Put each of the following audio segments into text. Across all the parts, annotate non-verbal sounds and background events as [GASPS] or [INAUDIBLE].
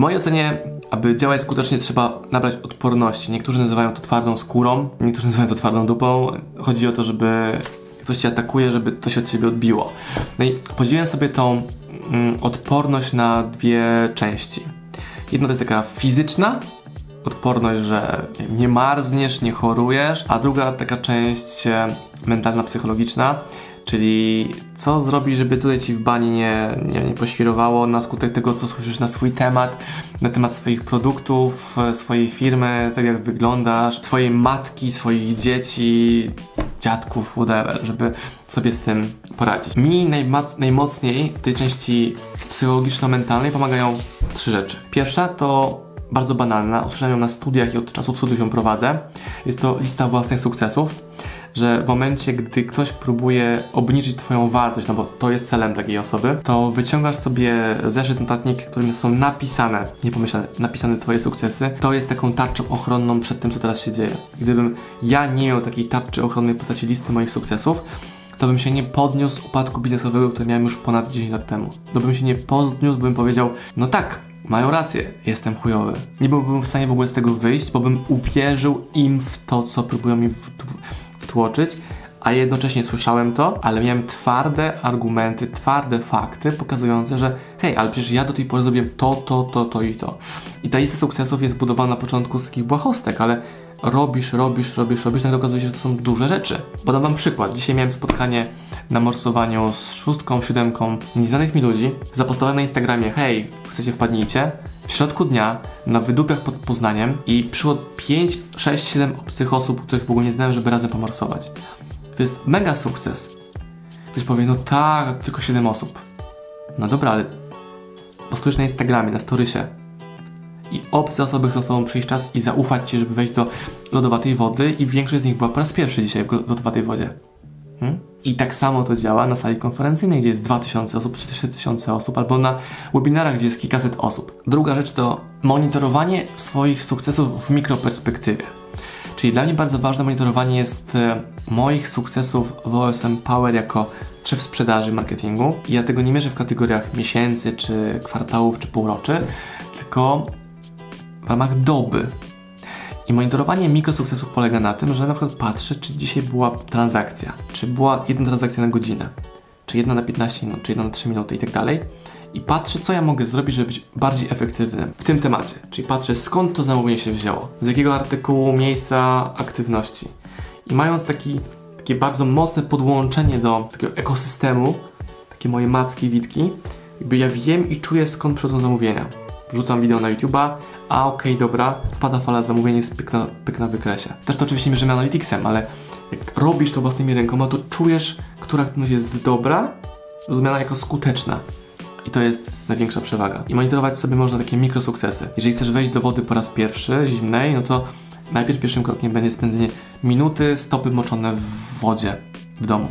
mojej ocenie, aby działać skutecznie, trzeba nabrać odporności. Niektórzy nazywają to twardą skórą, niektórzy nazywają to twardą dupą. Chodzi o to, żeby ktoś cię atakuje, żeby to się od ciebie odbiło. No i podzieliłem sobie tą mm, odporność na dwie części. Jedna to jest taka fizyczna, odporność, że nie marzniesz, nie chorujesz, a druga taka część mentalna, psychologiczna, czyli co zrobić, żeby tutaj ci w bani nie, nie, nie poświrowało na skutek tego, co słyszysz na swój temat, na temat swoich produktów, swojej firmy, tak jak wyglądasz, swojej matki, swoich dzieci, dziadków, whatever, żeby sobie z tym poradzić. Mi najmocniej w tej części psychologiczno-mentalnej pomagają trzy rzeczy. Pierwsza to bardzo banalna, usłyszałem ją na studiach i od czasu studiów ją prowadzę. Jest to lista własnych sukcesów, że w momencie, gdy ktoś próbuje obniżyć Twoją wartość, no bo to jest celem takiej osoby, to wyciągasz sobie zeszyt, notatnik, w którym są napisane, nie pomyślane, napisane Twoje sukcesy. To jest taką tarczą ochronną przed tym, co teraz się dzieje. Gdybym ja nie miał takiej tarczy ochronnej w postaci listy moich sukcesów, to bym się nie podniósł upadku biznesowego, który miałem już ponad 10 lat temu. To bym się nie podniósł, bym powiedział, no tak, mają rację, jestem chujowy. Nie byłbym w stanie w ogóle z tego wyjść, bo bym uwierzył im w to, co próbują mi wtłoczyć, a jednocześnie słyszałem to, ale miałem twarde argumenty, twarde fakty pokazujące, że hej, ale przecież ja do tej pory zrobiłem to, to, to, to i to. I ta lista sukcesów jest budowana na początku z takich błahostek, ale robisz, robisz, robisz, robisz, nagle okazuje się, że to są duże rzeczy. Podam wam przykład. Dzisiaj miałem spotkanie na morsowaniu z szóstką, siódemką nieznanych mi ludzi. Zapostowałem na Instagramie, hej, chcecie wpadnijcie? W środku dnia na wydupiach pod Poznaniem i przyszło 5, 6, 7 obcych osób, których w ogóle nie znałem, żeby razem pomorsować. To jest mega sukces. Ktoś powie, no tak, tylko 7 osób. No dobra, ale postujesz na Instagramie, na storysie, i obce osoby chcą z Tobą przyjść czas i zaufać Ci, żeby wejść do lodowatej wody i większość z nich była po raz pierwszy dzisiaj w lodowatej wodzie. Hmm? I tak samo to działa na sali konferencyjnej, gdzie jest 2000 osób, czy 4000 osób, albo na webinarach, gdzie jest kilkaset osób. Druga rzecz to monitorowanie swoich sukcesów w mikroperspektywie. Czyli dla mnie bardzo ważne monitorowanie jest e, moich sukcesów w OSM Power jako szef sprzedaży marketingu. Ja tego nie mierzę w kategoriach miesięcy, czy kwartałów, czy półroczy, tylko w ramach doby. I monitorowanie mikrosukcesów polega na tym, że na przykład patrzę, czy dzisiaj była transakcja, czy była jedna transakcja na godzinę, czy jedna na 15 minut, czy jedna na 3 minuty i tak dalej. I patrzę, co ja mogę zrobić, żeby być bardziej efektywnym w tym temacie. Czyli patrzę, skąd to zamówienie się wzięło, z jakiego artykułu, miejsca, aktywności. I mając taki, takie bardzo mocne podłączenie do takiego ekosystemu, takie moje macki, witki, jakby ja wiem i czuję, skąd przychodzą zamówienia wrzucam wideo na YouTube'a, a okej, okay, dobra, wpada fala zamówień, jest pyk na, pyk na wykresie. Też to oczywiście mierzymy Analyticsem, ale jak robisz to własnymi rękoma, to czujesz, która aktywność jest dobra, rozumiana jako skuteczna. I to jest największa przewaga. I monitorować sobie można takie mikrosukcesy. Jeżeli chcesz wejść do wody po raz pierwszy, zimnej, no to najpierw pierwszym krokiem będzie spędzenie minuty stopy moczone w wodzie w domu.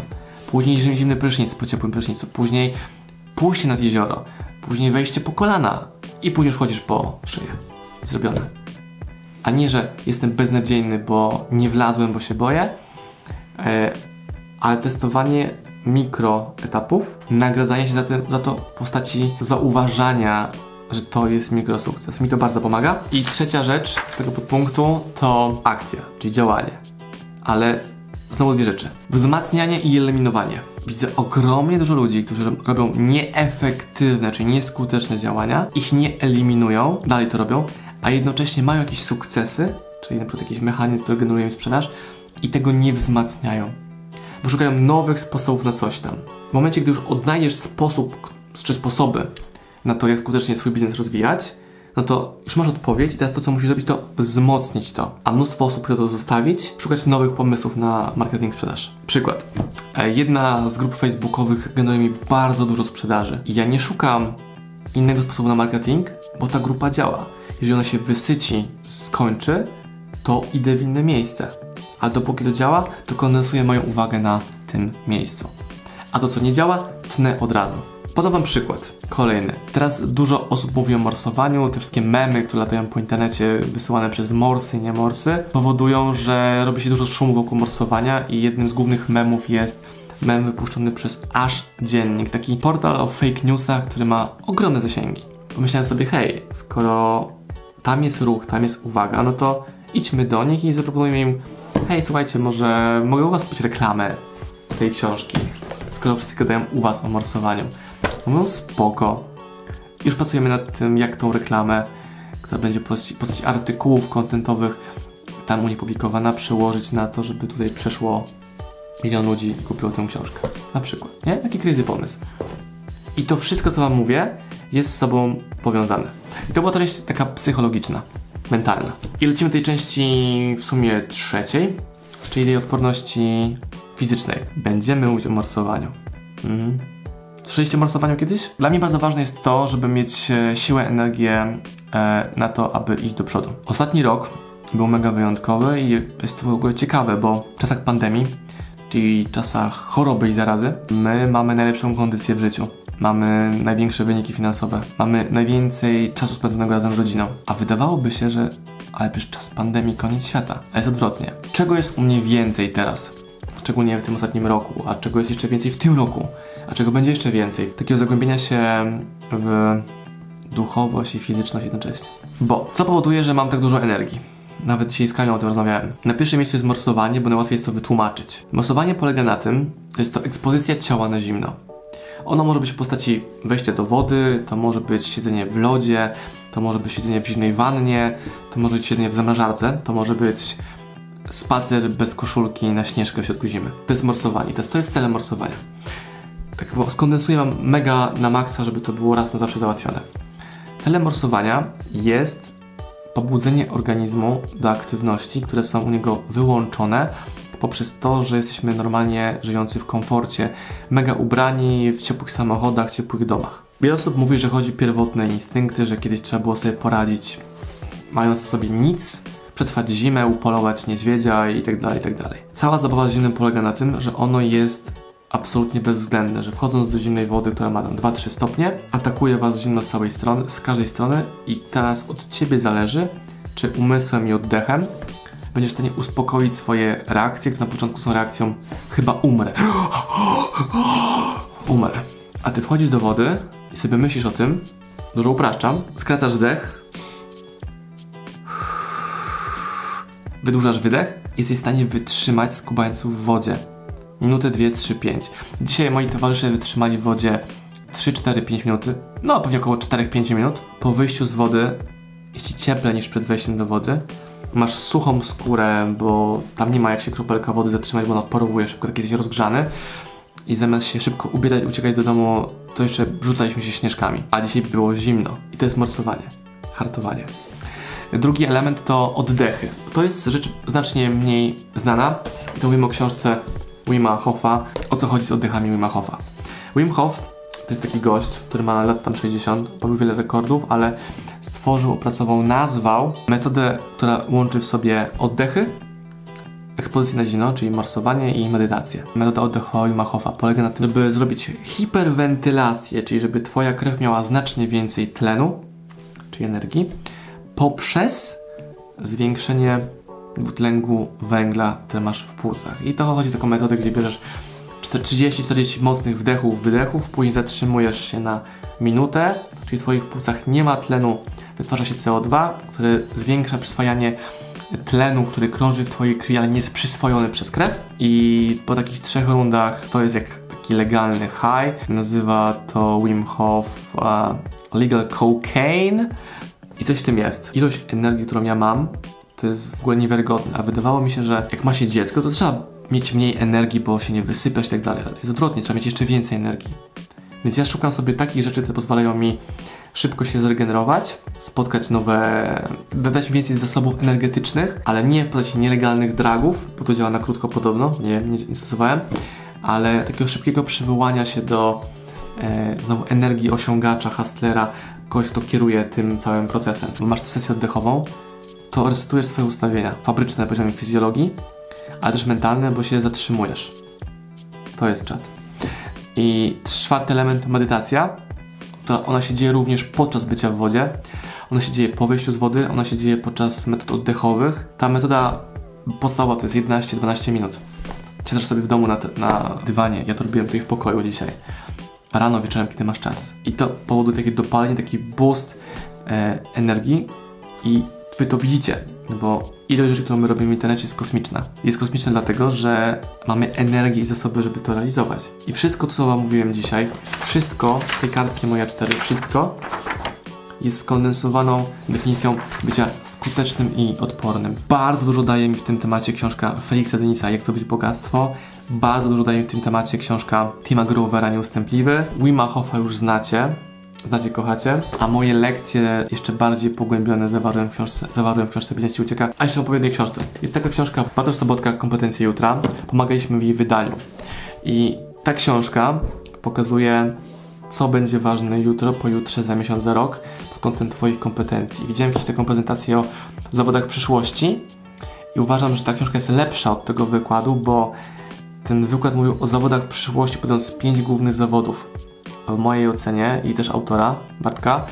Później zimny prysznic po ciepłym prysznicu. Później pójście nad jezioro. Później wejście po kolana i później już chodzisz po szyję. Zrobione. A nie, że jestem beznadziejny, bo nie wlazłem, bo się boję, e, ale testowanie mikro etapów, nagradzanie się za, te, za to w postaci zauważania, że to jest mikrosukces. Mi to bardzo pomaga. I trzecia rzecz tego podpunktu to akcja, czyli działanie. Ale znowu dwie rzeczy. Wzmacnianie i eliminowanie. Widzę ogromnie dużo ludzi, którzy robią nieefektywne, czyli nieskuteczne działania, ich nie eliminują, dalej to robią, a jednocześnie mają jakieś sukcesy, czyli na przykład jakiś mechanizm, który generuje im sprzedaż i tego nie wzmacniają. Bo szukają nowych sposobów na coś tam. W momencie, gdy już odnajdziesz sposób czy sposoby na to, jak skutecznie swój biznes rozwijać, no to już masz odpowiedź i teraz to, co musisz zrobić, to wzmocnić to. A mnóstwo osób chce to zostawić, szukać nowych pomysłów na marketing sprzedaż. Przykład. E, jedna z grup facebookowych generuje mi bardzo dużo sprzedaży i ja nie szukam innego sposobu na marketing, bo ta grupa działa. Jeżeli ona się wysyci, skończy, to idę w inne miejsce. A dopóki to działa, to kondensuję moją uwagę na tym miejscu. A to, co nie działa, tnę od razu. Podam Wam przykład. Kolejny. Teraz dużo osób mówi o morsowaniu. Te wszystkie memy, które latają po internecie, wysyłane przez morsy i nie morsy, powodują, że robi się dużo szumu wokół morsowania i jednym z głównych memów jest mem wypuszczony przez Aż Dziennik, taki portal o fake newsach, który ma ogromne zasięgi. pomyślałem sobie, hej, skoro tam jest ruch, tam jest uwaga, no to idźmy do nich i zaproponujmy im, hej, słuchajcie, może mogę u was kupić reklamę tej książki, skoro wszyscy gadają u was o morsowaniu. Mówią, spoko. Już pracujemy nad tym, jak tą reklamę, która będzie postaci, postaci artykułów kontentowych tam u nich publikowana, przełożyć na to, żeby tutaj przeszło milion ludzi i kupiło tę książkę. Na przykład, nie? Taki crazy pomysł. I to wszystko, co wam mówię, jest z sobą powiązane. I to była część taka psychologiczna, mentalna. I lecimy tej części w sumie trzeciej, czyli tej odporności fizycznej. Będziemy mówić o morsowaniu. Mhm. Słyszeliście o morsowaniu kiedyś? Dla mnie bardzo ważne jest to, żeby mieć e, siłę, energię e, na to, aby iść do przodu. Ostatni rok był mega wyjątkowy i jest to w ogóle ciekawe, bo w czasach pandemii, czyli czasach choroby i zarazy, my mamy najlepszą kondycję w życiu. Mamy największe wyniki finansowe, mamy najwięcej czasu spędzonego razem z rodziną. A wydawałoby się, że ale przecież czas pandemii, koniec świata. A jest odwrotnie. Czego jest u mnie więcej teraz? Szczególnie w tym ostatnim roku, a czego jest jeszcze więcej w tym roku? A czego będzie jeszcze więcej? Takiego zagłębienia się w duchowość i fizyczność jednocześnie. Bo co powoduje, że mam tak dużo energii? Nawet dzisiaj z Kanią o tym rozmawiałem. Na pierwszym miejscu jest morsowanie, bo najłatwiej jest to wytłumaczyć. Morsowanie polega na tym, że jest to ekspozycja ciała na zimno. Ono może być w postaci wejścia do wody, to może być siedzenie w lodzie, to może być siedzenie w zimnej wannie, to może być siedzenie w zamrażarce, to może być spacer bez koszulki na śnieżkę w środku zimy. To jest morsowanie. To jest, to jest celem morsowania. Tak skondensuję wam mega na maksa, żeby to było raz na zawsze załatwione. Celem morsowania jest pobudzenie organizmu do aktywności, które są u niego wyłączone poprzez to, że jesteśmy normalnie żyjący w komforcie, mega ubrani w ciepłych samochodach, ciepłych domach. Wiele osób mówi, że chodzi o pierwotne instynkty, że kiedyś trzeba było sobie poradzić, mając sobie nic, przetrwać zimę, upolować niedźwiedzia itd., tak itd. Tak Cała zabawa z zimnem polega na tym, że ono jest absolutnie bezwzględne, że wchodząc do zimnej wody, która ma tam 2-3 stopnie, atakuje was zimno z całej strony, z każdej strony i teraz od ciebie zależy, czy umysłem i oddechem będziesz w stanie uspokoić swoje reakcje, które na początku są reakcją chyba umrę. [GASPS] umrę. A ty wchodzisz do wody i sobie myślisz o tym, dużo upraszczam, skracasz dech, wydłużasz wydech i jesteś w stanie wytrzymać skubając w wodzie. Minutę, dwie, trzy, pięć. Dzisiaj moi towarzysze wytrzymali w wodzie 3, 4, 5 minuty, no pewnie około 4-5 minut. Po wyjściu z wody jest ci cieplej niż przed wejściem do wody masz suchą skórę, bo tam nie ma jak się kropelka wody zatrzymać, bo ona odparowuje szybko, tak jesteś rozgrzany. I zamiast się szybko ubierać, uciekać do domu, to jeszcze rzucaliśmy się śnieżkami. A dzisiaj było zimno. I to jest morsowanie, hartowanie. Drugi element to oddechy. To jest rzecz znacznie mniej znana. I to mówimy o książce Wima Hoffa. O co chodzi z oddechami Wima Hoffa? Wim Hof to jest taki gość, który ma lat tam 60, pobił wiele rekordów, ale stworzył, opracował, nazwał metodę, która łączy w sobie oddechy, ekspozycję na zimno, czyli morsowanie i medytację. Metoda oddechowa Wim Hofa polega na tym, żeby zrobić hiperwentylację, czyli żeby twoja krew miała znacznie więcej tlenu, czyli energii, poprzez zwiększenie dwutlenku węgla, który masz w płucach. I to chodzi o taką metodę, gdzie bierzesz 30-40 mocnych wdechów, wydechów, później zatrzymujesz się na minutę, czyli w Twoich płucach nie ma tlenu, wytwarza się CO2, który zwiększa przyswajanie tlenu, który krąży w Twojej krwi, ale nie jest przyswojony przez krew. I po takich trzech rundach to jest jak taki legalny high. Nazywa to Wim Hof uh, Legal Cocaine. I coś w tym jest. Ilość energii, którą ja mam, to jest w ogóle niewiarygodne. A wydawało mi się, że jak ma się dziecko, to trzeba mieć mniej energii, bo się nie wysypiać i tak dalej. Ale jest odwrotnie, trzeba mieć jeszcze więcej energii. Więc ja szukam sobie takich rzeczy, które pozwalają mi szybko się zregenerować, spotkać nowe, dodać mi więcej zasobów energetycznych, ale nie w postaci nielegalnych dragów, bo to działa na krótko podobno, nie, nie, nie stosowałem, ale takiego szybkiego przywołania się do e, znowu energii osiągacza, hustlera, kogoś, kto kieruje tym całym procesem. Masz tu sesję oddechową, to resetujesz swoje ustawienia fabryczne na poziomie fizjologii, ale też mentalne, bo się zatrzymujesz. To jest czat. I czwarty element medytacja, która ona się dzieje również podczas bycia w wodzie. Ona się dzieje po wyjściu z wody, ona się dzieje podczas metod oddechowych. Ta metoda podstawowa to jest 11-12 minut. Siadasz sobie w domu na, na dywanie, ja to robiłem tutaj w pokoju dzisiaj. rano, wieczorem, kiedy masz czas. I to powoduje takie dopalenie, taki boost e, energii i wy to widzicie, bo ilość rzeczy, którą my robimy w internecie jest kosmiczna. Jest kosmiczna dlatego, że mamy energię i zasoby, żeby to realizować. I wszystko, co wam mówiłem dzisiaj, wszystko, z tej kartki moja 4, wszystko jest skondensowaną definicją bycia skutecznym i odpornym. Bardzo dużo daje mi w tym temacie książka Felixa Denisa Jak zdobyć bogactwo. Bardzo dużo daje mi w tym temacie książka Tima Grovera Nieustępliwy. Wima Hofa już znacie. Znacie, kochacie. A moje lekcje jeszcze bardziej pogłębione zawarłem w książce, zawarłem w książce Biznes Ci Ucieka. A jeszcze opowiem o jednej książce. Jest taka książka Bartosz Sobotka Kompetencje Jutra. Pomagaliśmy w jej wydaniu. I ta książka pokazuje co będzie ważne jutro, pojutrze, za miesiąc, za rok pod kątem Twoich kompetencji. Widziałem kiedyś taką prezentację o zawodach przyszłości i uważam, że ta książka jest lepsza od tego wykładu, bo ten wykład mówił o zawodach przyszłości, podając pięć głównych zawodów. W mojej ocenie i też autora, Bartka,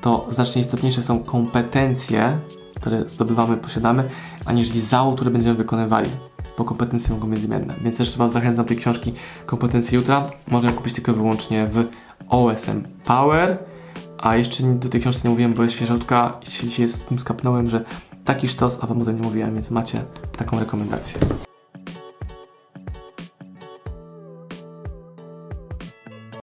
to znacznie istotniejsze są kompetencje, które zdobywamy, posiadamy, aniżeli zawód, który będziemy wykonywali bo kompetencje mogą być zmienne. Więc też Was zachęcam do tej książki Kompetencje Jutra. Można ją kupić tylko wyłącznie w OSM Power. A jeszcze do tej książki nie mówiłem, bo jest świeżutka i się dzisiaj z tym skapnąłem, że taki sztos, a Wam o tym nie mówiłem, więc macie taką rekomendację.